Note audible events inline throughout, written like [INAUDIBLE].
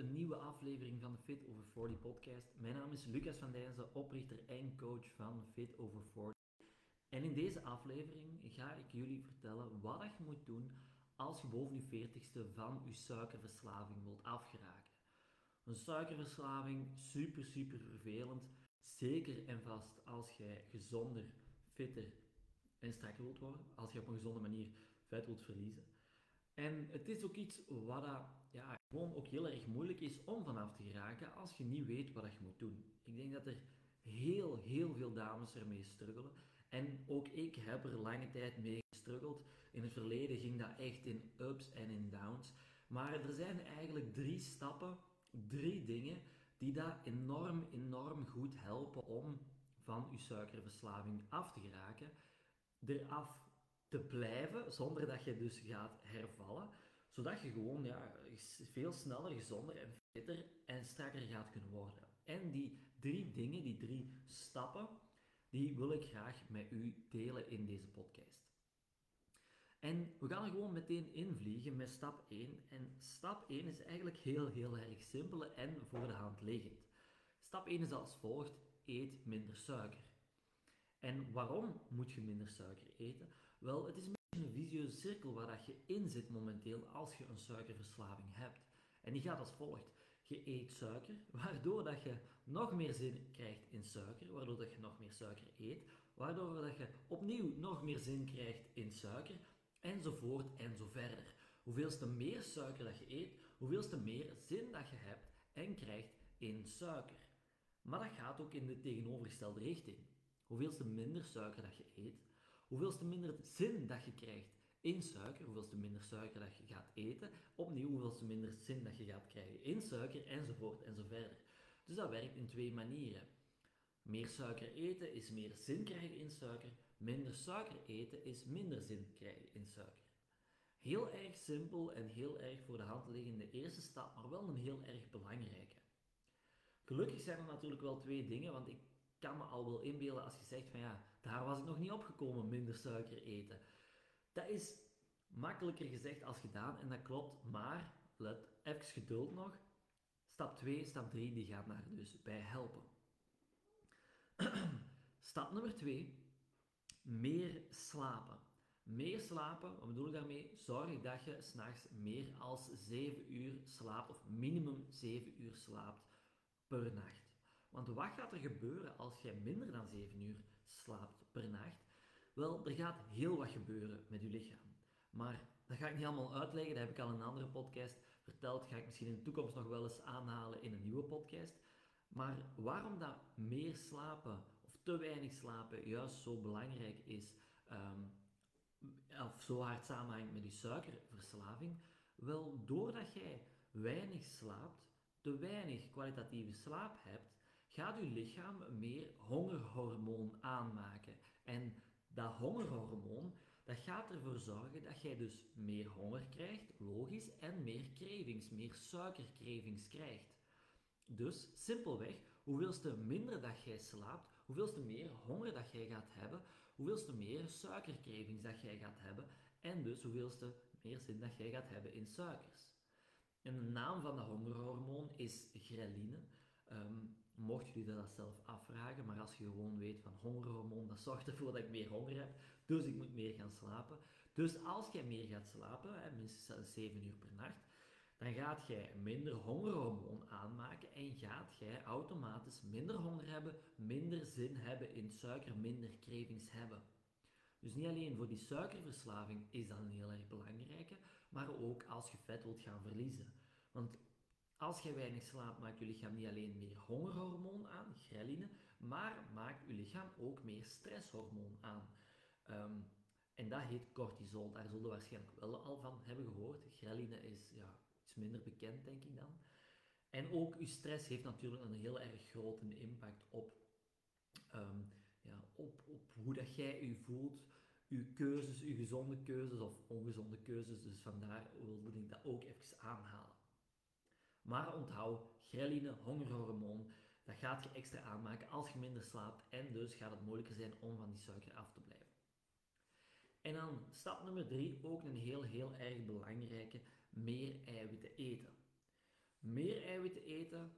een nieuwe aflevering van de Fit Over 40 podcast. Mijn naam is Lucas van Dijnzen, oprichter en coach van Fit Over 40. En in deze aflevering ga ik jullie vertellen wat je moet doen als je boven je 40ste van je suikerverslaving wilt afgeraken. Een suikerverslaving, super super vervelend. Zeker en vast als jij gezonder, fitter en strakker wilt worden. Als je op een gezonde manier vet wilt verliezen. En het is ook iets wat gewoon ook heel erg moeilijk is om vanaf te geraken als je niet weet wat je moet doen. Ik denk dat er heel, heel veel dames ermee struggelen. En ook ik heb er lange tijd mee gestruggeld. In het verleden ging dat echt in ups en in downs. Maar er zijn eigenlijk drie stappen, drie dingen die dat enorm, enorm goed helpen om van je suikerverslaving af te geraken. Eraf te blijven, zonder dat je dus gaat hervallen. Zodat je gewoon ja, veel sneller, gezonder en fitter en strakker gaat kunnen worden. En die drie dingen, die drie stappen, die wil ik graag met u delen in deze podcast. En we gaan er gewoon meteen invliegen met stap 1. En stap 1 is eigenlijk heel, heel erg simpel en voor de hand liggend. Stap 1 is als volgt: eet minder suiker. En waarom moet je minder suiker eten? Wel, het is een visieuze cirkel waar dat je in zit momenteel als je een suikerverslaving hebt. En die gaat als volgt. Je eet suiker, [LAUGHS] waardoor dat je nog meer zin krijgt in suiker, waardoor dat je nog meer suiker eet, waardoor dat je opnieuw nog meer zin krijgt in suiker, enzovoort en zo verder. Hoeveelste meer suiker dat je eet, hoeveelste meer zin dat je hebt en krijgt in suiker. Maar dat gaat ook in de tegenovergestelde richting. Hoeveelste minder suiker dat je eet, hoeveelste minder zin dat je krijgt in suiker, hoeveelste minder suiker dat je gaat eten, opnieuw hoeveelste minder zin dat je gaat krijgen in suiker, enzovoort en zo verder. Dus dat werkt in twee manieren. Meer suiker eten is meer zin krijgen in suiker, minder suiker eten is minder zin krijgen in suiker. Heel erg simpel en heel erg voor de hand liggende eerste stap, maar wel een heel erg belangrijke. Gelukkig zijn er natuurlijk wel twee dingen, want ik kan me al wel inbeelden als je zegt van ja, daar was ik nog niet opgekomen, minder suiker eten. Dat is makkelijker gezegd als gedaan en dat klopt, maar let even geduld nog. Stap 2, stap 3, die gaat daar dus bij helpen. [CLEARS THROAT] stap nummer 2, meer slapen. Meer slapen, wat bedoel ik daarmee? Zorg dat je s'nachts meer als 7 uur slaapt, of minimum 7 uur slaapt per nacht. Want wat gaat er gebeuren als jij minder dan 7 uur slaapt per nacht? Wel, er gaat heel wat gebeuren met je lichaam. Maar dat ga ik niet allemaal uitleggen, dat heb ik al in een andere podcast verteld. Ga ik misschien in de toekomst nog wel eens aanhalen in een nieuwe podcast. Maar waarom dat meer slapen of te weinig slapen juist zo belangrijk is, um, of zo hard samenhangt met je suikerverslaving? Wel, doordat jij weinig slaapt, te weinig kwalitatieve slaap hebt, gaat je lichaam meer hongerhormoon aanmaken. En dat hongerhormoon, dat gaat ervoor zorgen dat jij dus meer honger krijgt, logisch, en meer cravings, meer suikercravings krijgt. Dus simpelweg, hoeveelste minder dat jij slaapt, hoeveelste meer honger dat jij gaat hebben, hoeveelste meer suikercravings dat jij gaat hebben, en dus hoeveelste meer zin dat jij gaat hebben in suikers. En de naam van dat hongerhormoon is ghreline. Um, mocht jullie dat zelf afvragen, maar als je gewoon weet van hongerhormoon, dat zorgt ervoor dat ik meer honger heb, dus ik moet meer gaan slapen. Dus als jij meer gaat slapen, hè, minstens 7 uur per nacht, dan gaat jij minder hongerhormoon aanmaken en gaat jij automatisch minder honger hebben, minder zin hebben in suiker, minder cravings hebben. Dus niet alleen voor die suikerverslaving is dat een heel erg belangrijke, maar ook als je vet wilt gaan verliezen. Want als je weinig slaapt, maakt je lichaam niet alleen meer hongerhormoon aan, ghreline, maar maakt je lichaam ook meer stresshormoon aan. Ehm, en dat heet cortisol. Daar zullen we waarschijnlijk wel al van hebben gehoord. Ghreline is ja, iets minder bekend, denk ik dan. En ook je stress heeft natuurlijk een heel erg grote impact op, ehm, ja, op, op hoe dat jij je voelt, je keuzes, je gezonde keuzes of ongezonde keuzes. Dus vandaar wilde ik dat ook even aanhalen. Maar onthoud, ghreline, hongerhormoon, dat gaat je extra aanmaken als je minder slaapt en dus gaat het moeilijker zijn om van die suiker af te blijven. En dan stap nummer 3, ook een heel heel erg belangrijke, meer eiwitten eten. Meer eiwitten eten,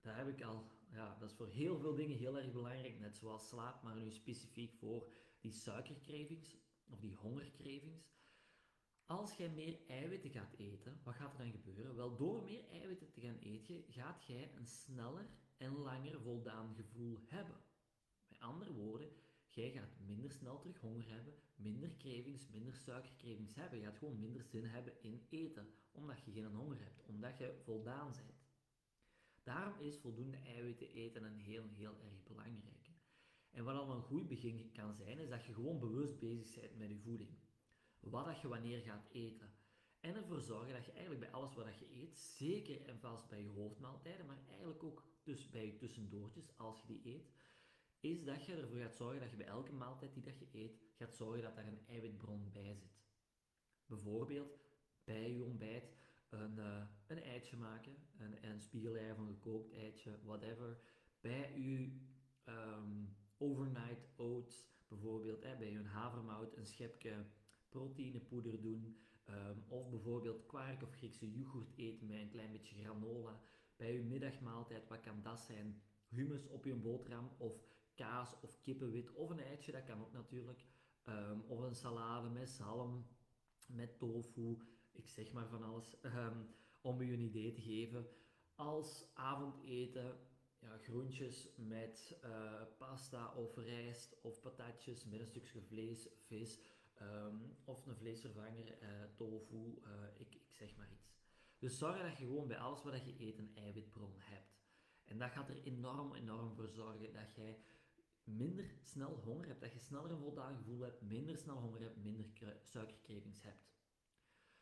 dat heb ik al, ja, dat is voor heel veel dingen heel erg belangrijk, net zoals slaap, maar nu specifiek voor die suikercravings of die hongercravings. Als jij meer eiwitten gaat eten, wat gaat er dan gebeuren? Wel, door meer eiwitten te gaan eten, gaat jij een sneller en langer voldaan gevoel hebben. Met andere woorden, jij gaat minder snel terug honger hebben, minder cravings, minder suikercravings hebben. Je gaat gewoon minder zin hebben in eten, omdat je geen honger hebt, omdat je voldaan bent. Daarom is voldoende eiwitten eten een heel, heel erg belangrijke. En wat al een goed begin kan zijn, is dat je gewoon bewust bezig bent met je voeding. Wat dat je wanneer gaat eten. En ervoor zorgen dat je eigenlijk bij alles wat je eet, zeker en vast bij je hoofdmaaltijden, maar eigenlijk ook dus bij je tussendoortjes, als je die eet, is dat je ervoor gaat zorgen dat je bij elke maaltijd die dat je eet, gaat zorgen dat daar een eiwitbron bij zit. Bijvoorbeeld bij je ontbijt een, uh, een eitje maken, een, een spiegelei van gekookt eitje, whatever. Bij je um, overnight oats, bijvoorbeeld hè, bij je havermout een schepje proteïnepoeder doen. Um, of bijvoorbeeld kwark of Griekse yoghurt eten met een klein beetje granola. Bij je middagmaaltijd, wat kan dat zijn? Hummus op je boterham of kaas of kippenwit of een eitje, dat kan ook natuurlijk. Um, of een salade met zalm, met tofu, ik zeg maar van alles, um, [LAUGHS] om u een idee te geven. Als avondeten, ja, groentjes met uh, pasta of rijst of patatjes met een stukje vlees, vis um, of een vleesvervanger, uh, tofu, uh, ik, ik zeg maar iets. Dus zorg dat je gewoon bij alles wat je eet een eiwitbron hebt. En dat gaat er enorm, enorm voor zorgen dat jij minder snel honger hebt, dat je sneller een voldaan gevoel hebt, minder snel honger hebt, minder suikercravings hebt.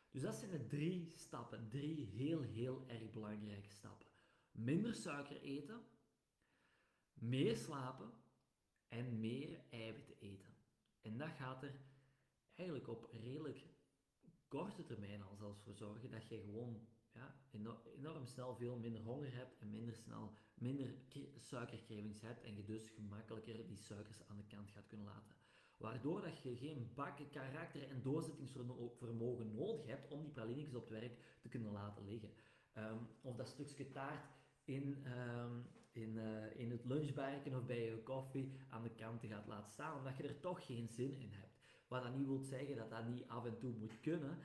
Dus dat zijn de drie stappen, drie heel, heel erg belangrijke stappen. Minder suiker eten, meer slapen en meer eiwitten eten. En dat gaat er eigenlijk op redelijk korte termijn al zelfs voor zorgen dat je gewoon ja, enorm snel veel minder honger hebt en minder snel minder suikercravings hebt en je dus gemakkelijker die suikers aan de kant gaat kunnen laten. Waardoor dat je geen bakken karakter en doorzettingsvermogen nodig hebt om die pralinetjes op het werk te kunnen laten liggen. Um, of dat stukje taart in, um, in, uh, in het lunchbarken of bij je koffie aan de kant te gaat laten staan, omdat je er toch geen zin in hebt. Wat dat niet wil zeggen dat dat niet af en toe moet kunnen,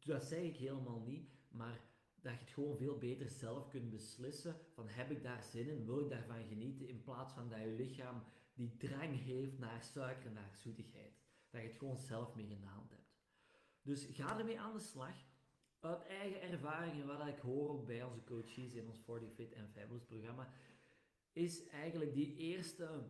dat zeg ik helemaal niet, maar dat je het gewoon veel beter zelf kunt beslissen van heb ik daar zin in, wil ik daarvan genieten, in plaats van dat je lichaam die drang heeft naar suiker, naar zoetigheid. Dat je het gewoon zelf de hand hebt. Dus ga ermee aan de slag. Uit eigen ervaringen, wat ik hoor ook bij onze coaches in ons 40 Fit and Fabulous programma, is eigenlijk die eerste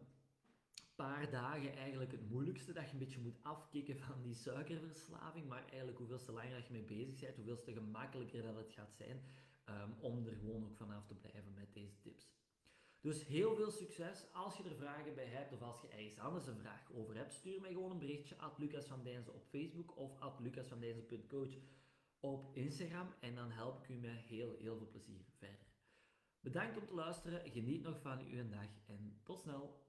paar dagen eigenlijk het moeilijkste, dat je een beetje moet afkicken van die suikerverslaving, maar eigenlijk hoeveel te langer je mee bezig bent, hoeveel te gemakkelijker dat het gaat zijn um, om er gewoon ook vanaf te blijven met deze tips. Dus heel veel succes. Als je er vragen bij hebt of als je ergens anders een vraag over hebt, stuur mij gewoon een berichtje at Lucas van Dijnzen op Facebook of at lucasvandijnzen.coach op Instagram en dan help ik u met heel, heel veel plezier verder. Bedankt om te luisteren, geniet nog van uw dag en tot snel!